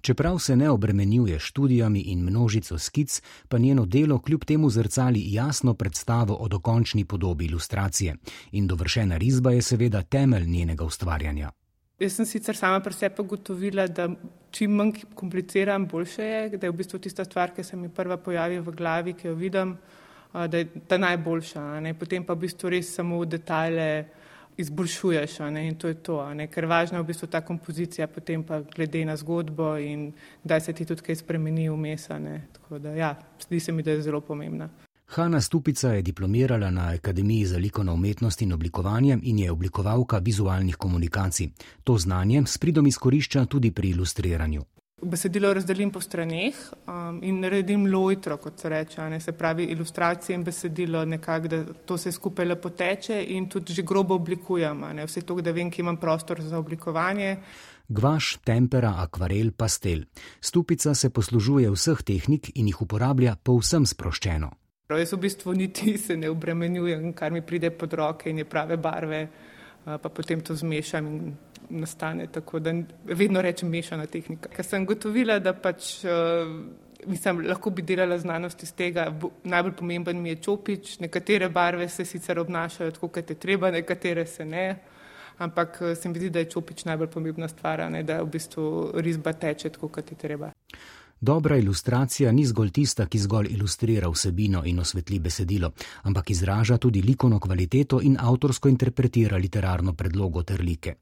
Čeprav se ne obremenjuje študijami in množico skic, pa njeno delo kljub temu zrcali jasno predstavo o dokončni podobi ilustracije. In dovršena risba je seveda temelj njenega ustvarjanja. Jaz sem sicer sama pri sebi ugotovila, da čim manj kompliciram, boljše je, da je v bistvu tista stvar, ki se mi prva pojavi v glavi, ki jo vidim, da je ta najboljša. Ne? Potem pa v bistvu res samo detajle izboljšuješ ne, in to je to, ne, ker važna je v bistvu ta kompozicija, potem pa glede na zgodbo in kdaj se ti tudi kaj spremeni vmes. Tako da ja, zdi se mi, da je zelo pomembna. Hanna Stupica je diplomirala na Akademiji za likovno umetnost in oblikovanje in je oblikovalka vizualnih komunikacij. To znanje s pridom izkorišča tudi pri ilustriranju besedilo razdelim po straneh um, in naredim lojtro, kot se reče, ne, se pravi ilustracije in besedilo nekako, da to se skupaj lepo teče in tudi že grobo oblikujem, ne, vse to, da vem, ki imam prostor za oblikovanje. Gvaš, tempera, akvarel, pastel. Stupica se poslužuje vseh tehnik in jih uporablja povsem sproščeno. Jaz v bistvu niti se ne obremenjujem, kar mi pride pod roke in je prave barve, pa potem to zmešam in nastane. Tako da vedno rečem mešana tehnika. Ker sem gotovila, da pač. Uh, Mislim, lahko bi delala znanost iz tega. Najbolj pomemben mi je čopič. Nekatere barve se sicer obnašajo tako, kot je treba, nekatere se ne. Ampak eh, se mi zdi, da je čopič najbolj pomembna stvar, ne, da v bistvu risba teče tako, kot je treba. Dobra ilustracija ni zgolj tista, ki zgolj ilustrira vsebino in osvetli besedilo, ampak izraža tudi likovno kvaliteto in avtorsko interpretira literarno predlogo ter like.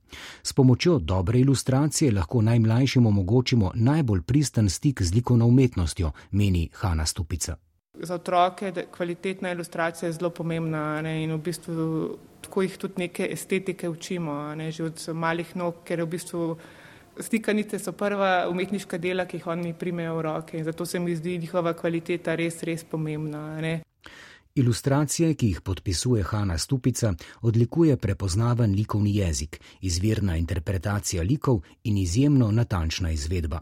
S pomočjo dobre ilustracije lahko najmlajšim omogočimo najbolj pristen stik z likovno umetnostjo, meni Hanna Stupica. Za otroke je kvalitetna ilustracija zelo pomembna ne, in v bistvu tako jih tudi neke estetike učimo, ne, že od malih nog, ker je v bistvu stikanice so prva umetniška dela, ki jih oni primejo v roke zato se mi zdi njihova kvaliteta res, res pomembna. Ne? Ilustracije, ki jih podpisuje Hanna Stupica, odlikuje prepoznaven likovni jezik, izvirna interpretacija likov in izjemno natančna izvedba.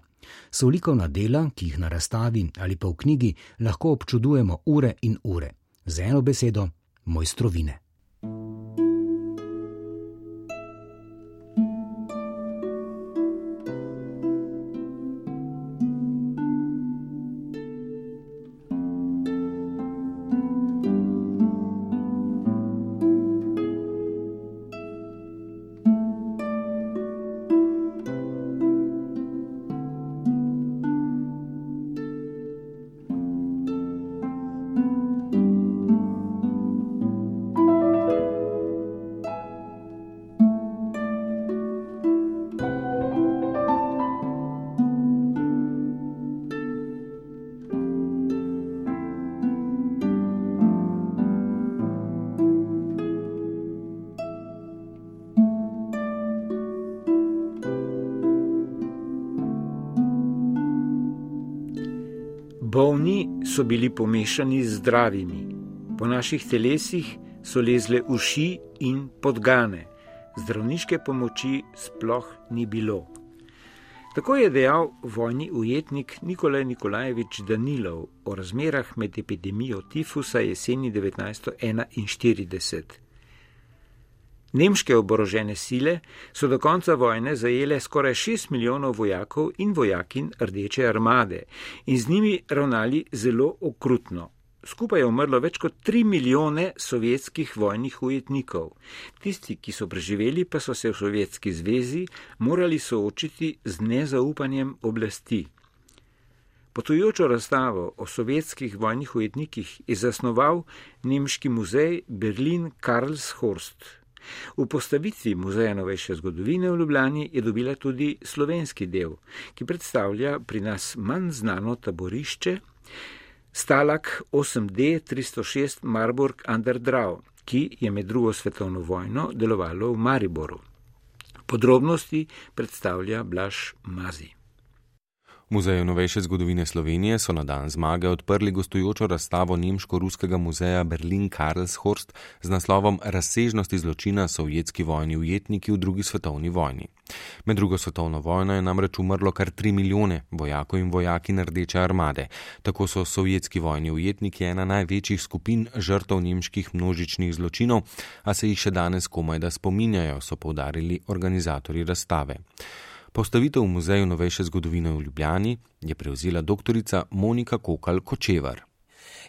So likovna dela, ki jih na razstavi ali pa v knjigi lahko občudujemo ure in ure. Z eno besedo, mojstrovine. Bolni so bili pomešani z zdravimi, po naših telesih so lezle uši in podgane, zdravniške pomoči sploh ni bilo. Tako je dejal vojni ujetnik Nikolaj Nikolajevič Danilov o razmerah med epidemijo tifusa jeseni 1941. Nemške oborožene sile so do konca vojne zajele skoraj 6 milijonov vojakov in vojakin Rdeče armade in z njimi ravnali zelo okrutno, Skupaj je umrlo več kot 3 milijone sovjetskih vojnih ujetnikov. Tisti, ki so preživeli, pa so se v Sovjetski zvezi morali soočiti z nezaupanjem oblasti. Potujočo razstavo o sovjetskih vojnih ujetnikih je zasnoval Nemški muzej Berlin Karlshorst. V postavitvi Muzeja novejše zgodovine v Ljubljani je dobila tudi slovenski del, ki predstavlja pri nas manj znano taborišče, Stalak 8D 306 Marburg Underdraw, ki je med drugo svetovno vojno delovalo v Mariboru. Podrobnosti predstavlja Blaž Mazi. Muzeju novejše zgodovine Slovenije so na dan zmage odprli gostujočo razstavo Nemško-Ruskega muzeja Berlin Karlshorst z naslovom Razsežnosti zločina sovjetski vojni ujetniki v drugi svetovni vojni. Med drugo svetovno vojno je namreč umrlo kar 3 milijone vojakov in vojaki Rdeče armade. Tako so sovjetski vojni ujetniki ena največjih skupin žrtev nemških množičnih zločinov, a se jih še danes komaj da spominjajo, so povdarili organizatori razstave. Postavitev v Muzeju novejše zgodovine v Ljubljani je prevzela dr. Monika Kokal Kočevar.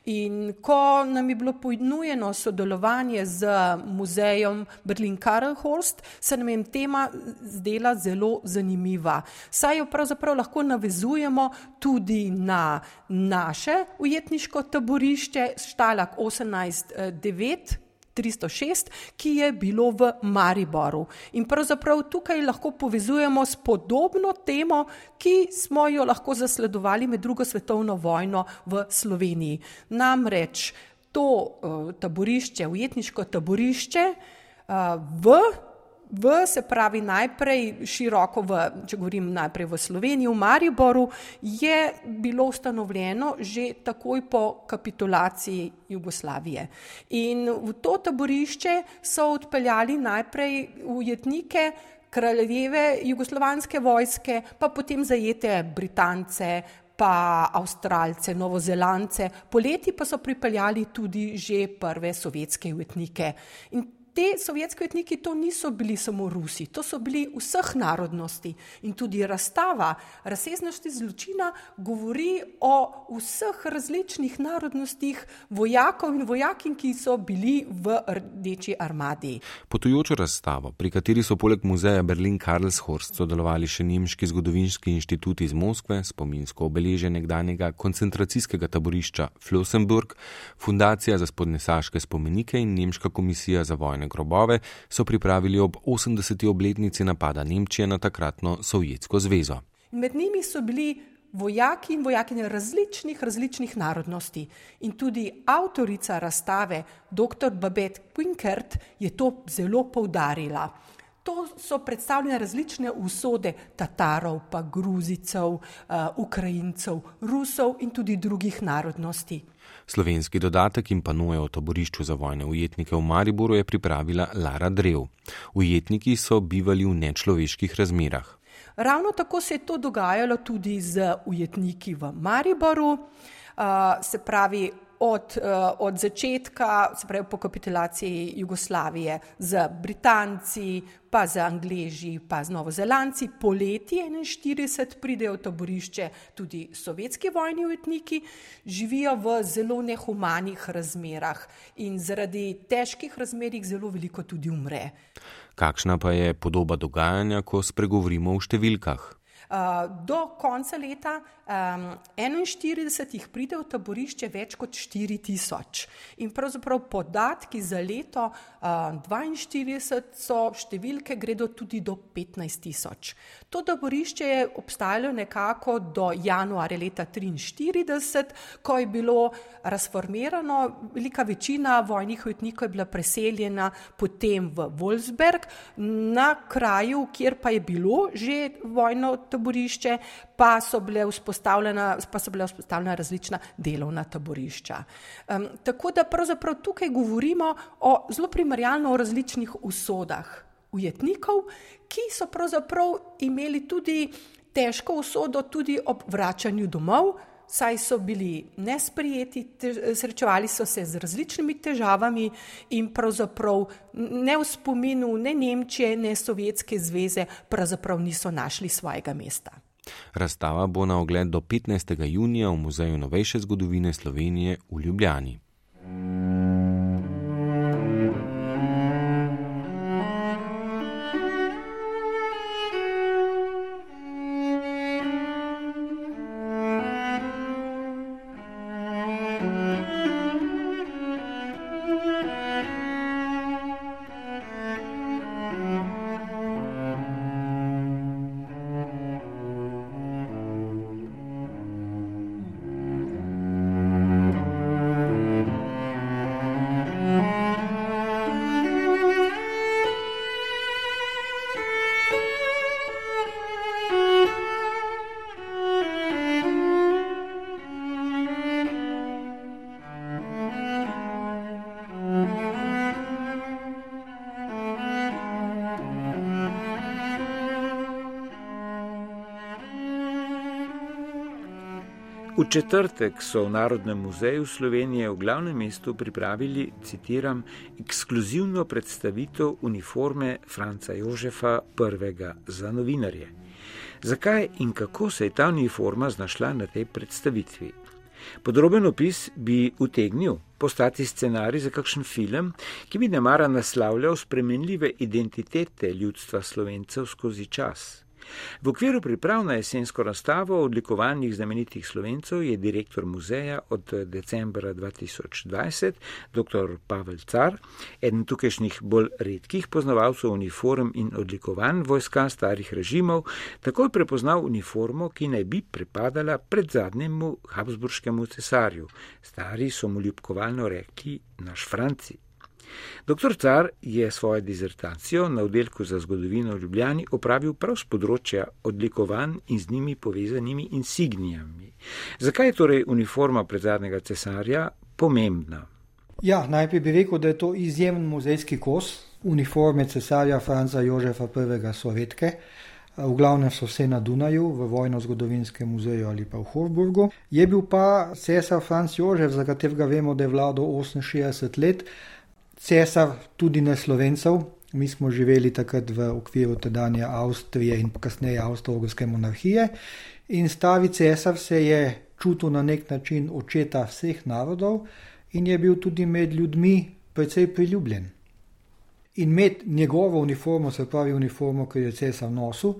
In ko nam je bilo ponujeno sodelovanje z muzejem Berlin Karlhorst, se nam je tema zdela zelo zanimiva. Saj jo pravzaprav lahko navezujemo tudi na naše ujetniško taborišče Štalak 18.9. 306, ki je bilo v Mariboru. In pravzaprav tukaj lahko povezujemo s podobno temo, ki smo jo lahko zasledovali med drugo svetovno vojno v Sloveniji. Namreč to uh, taborišče, ujetniško taborišče uh, v v, se pravi najprej široko, v, če govorim najprej v Sloveniji, v Mariboru, je bilo ustanovljeno že takoj po kapitulaciji Jugoslavije. In v to taborišče so odpeljali najprej ujetnike kraljeve jugoslovanske vojske, pa potem zajete Britance, pa Avstralce, Novozelance, poleti pa so pripeljali tudi že prve sovjetske ujetnike. In te sovjetske etniki to niso bili samo Rusi, to so bili vseh narodnosti in tudi razstava razsežnosti zločina govori o vseh različnih narodnostih vojakov in vojakin, ki so bili v rdeči armadi. Potujočo razstavo, pri kateri so poleg muzeja Berlin Karlshorst sodelovali še Nemški zgodovinski inštitut iz Moskve, spominsko obeleže nekdanjega koncentracijskega taborišča Flossenburg, Fundacija za spodnesaške spomenike in Nemška komisija za vojne grobove so pripravili ob 80. obletnici napada Nemčije na takratno Sovjetsko zvezo. Med njimi so bili vojaki in vojakinje različnih, različnih narodnosti. In tudi avtorica razstave, dr. Babette Quinkert, je to zelo poudarila. To so predstavljene različne usode Tatarov, pa Gruzicev, uh, Ukrajincev, Rusov in tudi drugih narodnosti. Slovenski dodatek in panuje o taborišču za vojne ujetnike v Mariboru je pripravila Lara Drev. Ujetniki so bivali v nečloveških razmerah. Ravno tako se je to dogajalo tudi z ujetniki v Mariboru, uh, se pravi od, uh, od začetka, se pravi po kapitulaciji Jugoslavije, z Britanci, pa z Angleži, pa z Novozelanci. Poleti 41 pridejo v taborišče tudi sovjetski vojni ujetniki, živijo v zelo nehumanih razmerah in zaradi težkih razmerih zelo veliko tudi umre. Kakšna pa je podoba dogajanja, ko spregovorimo o številkah? Uh, do konca leta um, 41 jih pride v taborišče več kot 4000. In pravzaprav podatki za leto uh, 42 so številke, gredo tudi do 15 tisoč. To taborišče je obstajalo nekako do januarja leta 43, ko je bilo razformirano, velika večina vojnih ujetnikov je bila preseljena potem v Wolfsberg, na kraju, kjer pa je bilo že vojno taborišče, pa so bile vzpostavljene pa so bila vzpostavljena različna delovna taborišča. Um, tako da pravzaprav tukaj govorimo o zelo primerjalno o različnih usodah ujetnikov, ki so pravzaprav imeli tudi težko usodo tudi ob vračanju domov, saj so bili nesprijeti, srečevali so se z različnimi težavami in pravzaprav ne v spominu ne Nemčije, ne Sovjetske zveze, pravzaprav niso našli svojega mesta. Razstava bo na ogled do 15. junija v Muzeju novejše zgodovine Slovenije v Ljubljani. Četrtek so v Narodnem muzeju Slovenije v glavnem mestu pripravili, citiram, ekskluzivno predstavitev uniforme Franca Jožefa I. za novinarje. Zakaj in kako se je ta uniforma znašla na tej predstavitvi? Podroben opis bi utegnil postati scenarij za kakšen film, ki bi nemara naslavljal spremenljive identitete ljudstva slovencev skozi čas. V okviru priprav na jesensko razstavo o odlikovanjih znamenitih slovencev je direktor muzeja od decembra 2020, dr. Pavel Car, eden tukajšnjih bolj redkih poznavalcev uniform in odlikovanj vojska starih režimov, takoj prepoznal uniformo, ki naj bi pripadala pred zadnjemu Habsburškemu cesarju. Stari so mu ljubkovalno rekli naš Franci. Dr. Car je svojo dizertacijo na oddelku za zgodovino v Ljubljani opravil prav z področja odlikovanj in z njimi povezanimi insignijami. Zakaj je torej uniforma predzadnjega cesarja pomembna? Ja, najprej bi rekel, da je to izjemen muzejski kos uniforme cesarja Franca Jožefa I. Sovjetke. V glavnem so vse na Dunaju, v vojno-zgodovinskem muzeju ali pa v Horburgu. Je bil pa cesar Franc Jožef, za katerega vemo, da je vladal 68 let, cesar tudi ne slovencev. Mi smo živeli takrat v okviru tedanje Avstrije in kasneje Avstro-Ogrske monarhije. In stavi cesar se je čutil na nek način očeta vseh narodov in je bil tudi med ljudmi precej priljubljen. In med njegovo uniformo, se pravi uniformo, ki je cesar nosil,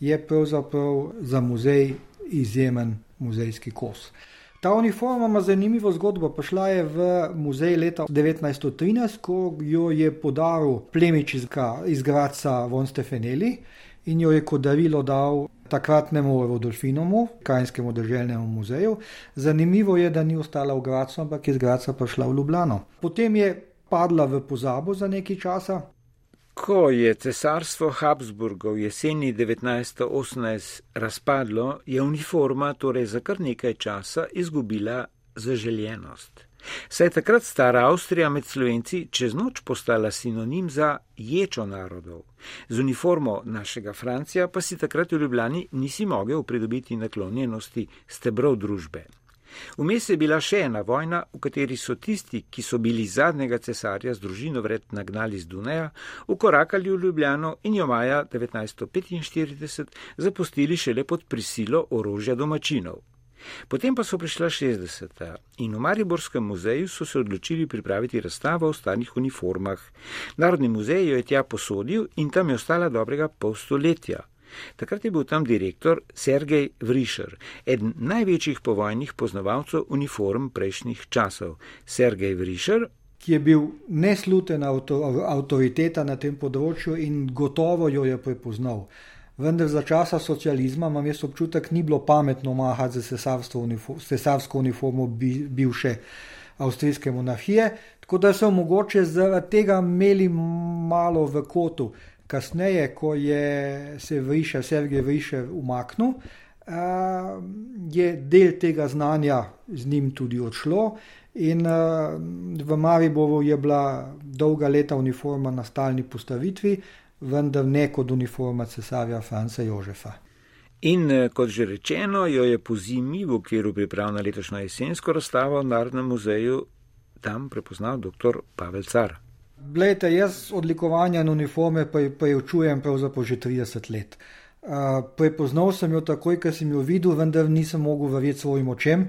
je pravzaprav za muzej izjemen muzejski kos. Ta uniforma ima zanimivo zgodbo. Prišla je v muzej leta 1913, ko jo je podaril plemič iz Graca von Stefeneli in jo je kot darilo dal takratnemu Rodolfinomu, Krajinskemu državnemu muzeju. Zanimivo je, da ni ostala v Gracu, ampak je iz Graca prišla v Ljubljano. Potem je padla v pozabo za nekaj časa, Ko je cesarstvo Habsburgov jeseni 1918 razpadlo, je uniforma torej za kar nekaj časa izgubila zaželjenost. Saj je takrat stara Avstrija med slovenci čez noč postala sinonim za ječo narodov. Z uniformo našega Francija pa si takrat v Ljubljani nisi mogel pridobiti naklonjenosti stebrov družbe. Vmes je bila še ena vojna, v kateri so tisti, ki so bili zadnjega cesarja z družino vred nagnali z Duneja, ukorakali v Ljubljano in jo maja 1945 zapustili šele pod prisilo orožja domačinov. Potem pa so prišla 60. in v Mariborskem muzeju so se odločili pripraviti razstavo o starih uniformah. Narodni muzej jo je tja posodil in tam je ostala dobrega pol stoletja. Takrat je bil tam direktor Sergej Vrišer, eden največjih povojnih poznavalcev uniform prejšnjih časov. Sergej Vrišer, ki je bil nesluten avtoriteta na tem področju in gotovo jo je prepoznal. Vendar za časa socializma imam jaz občutek, ni bilo pametno mahati za cesarsko uniformo bivše avstrijske monarhije, tako da so mogoče zaradi tega imeli malo v kotu. Kasneje, ko je se Vrišer, Sergej Vrišer umaknil, je del tega znanja z njim tudi odšlo. In v Mariboru je bila dolga leta uniforma na stalni postavitvi, vendar ne kot uniforma cesarja Franca Jožefa. In kot že rečeno, jo je po zimi v okviru priprav na letošnjo jesensko razstavo v Narodnem muzeju tam prepoznal dr. Pavel Car. Glejte, jaz odlikovanja in uniforme preučujem pravzaprav že 30 let. Uh, prepoznal sem jo takoj, ker sem jo videl, vendar nisem mogel verjeti svojim očem,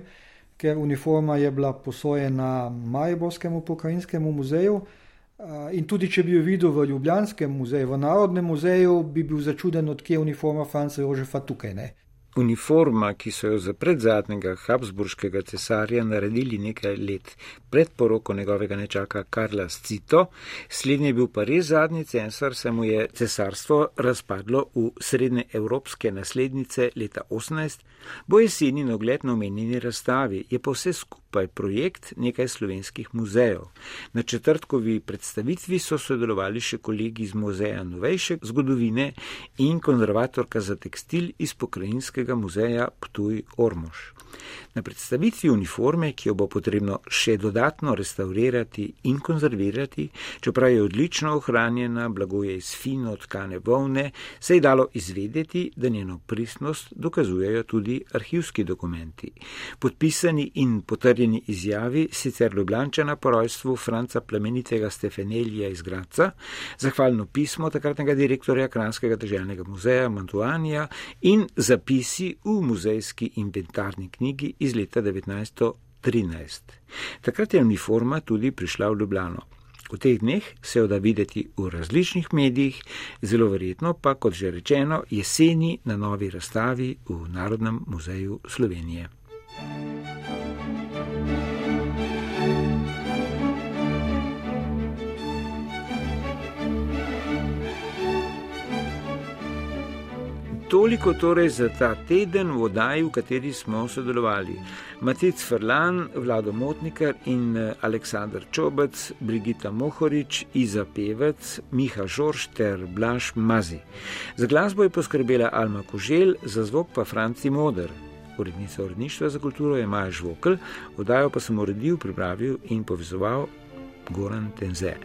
ker uniforma je bila posojena Mariborskemu pokrajinskemu muzeju. Uh, in tudi, če bi jo videl v Ljubljanskem muzeju, v Narodnem muzeju, bi bil začuden, odkje je uniforma Franca Jožefa tukaj. Ne? Uniforma, ki so jo za predzadnjega Habsburškega cesarja naredili nekaj let pred poroko njegovega nečaka Karla Scito, slednji je bil pa res zadnji cesar, se mu je cesarstvo razpadlo v srednje evropske naslednice leta 18, bo jeseni na ogled na omenjeni razstavi, je pa vse skupaj projekt nekaj slovenskih muzejev. Na četrtkovi predstavitvi so sodelovali še kolegi iz Muzeja novejše zgodovine in konzervatorka za tekstil iz Polskiego Muzeja Ptuj Ormosz. Na predstavitvi uniforme, ki jo bo potrebno še dodatno restaurirati in konzervirati, čeprav je odlično ohranjena, blago je iz fino tkane volne, se je dalo izvedeti, da njeno pristnost dokazujejo tudi arhivski dokumenti. Podpisani in potrjeni izjavi sicer Ljubljančana po rojstvu Franca plemenitega Stefenelija iz Graca, zahvalno pismo takratnega direktorja Kranskega državnega muzeja Mantuanija in zapisi v muzejski inventarni knjigi iz leta 1913. Takrat je uniforma tudi prišla v Ljubljano. V teh dneh se jo da videti v različnih medijih, zelo verjetno pa, kot že rečeno, jeseni na novi razstavi v Narodnem muzeju Slovenije. Toliko torej za ta teden v oddaji, v kateri smo sodelovali. Matic Frlan, Vlado Motnikar in Aleksandr Čobec, Brigita Mohorič, Iza Pevec, Miha Žorž ter Blaž Mazi. Za glasbo je poskrbela Alma Kožel, za zvok pa Franci Moder. Urednica uredništva za kulturo je Maja Žvokl, oddajo pa sem uredil, pripravil in povezoval Goran Tenze.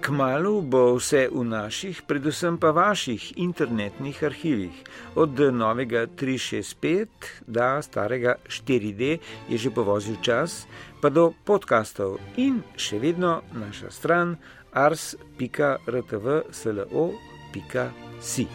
Kmalo bo vse v naših, predvsem pa vaših internetnih arhivih. Od novega 365 do starega 4D je že povozil čas, pa do podkastov in še vedno naša stran ars.rtv.slo.si.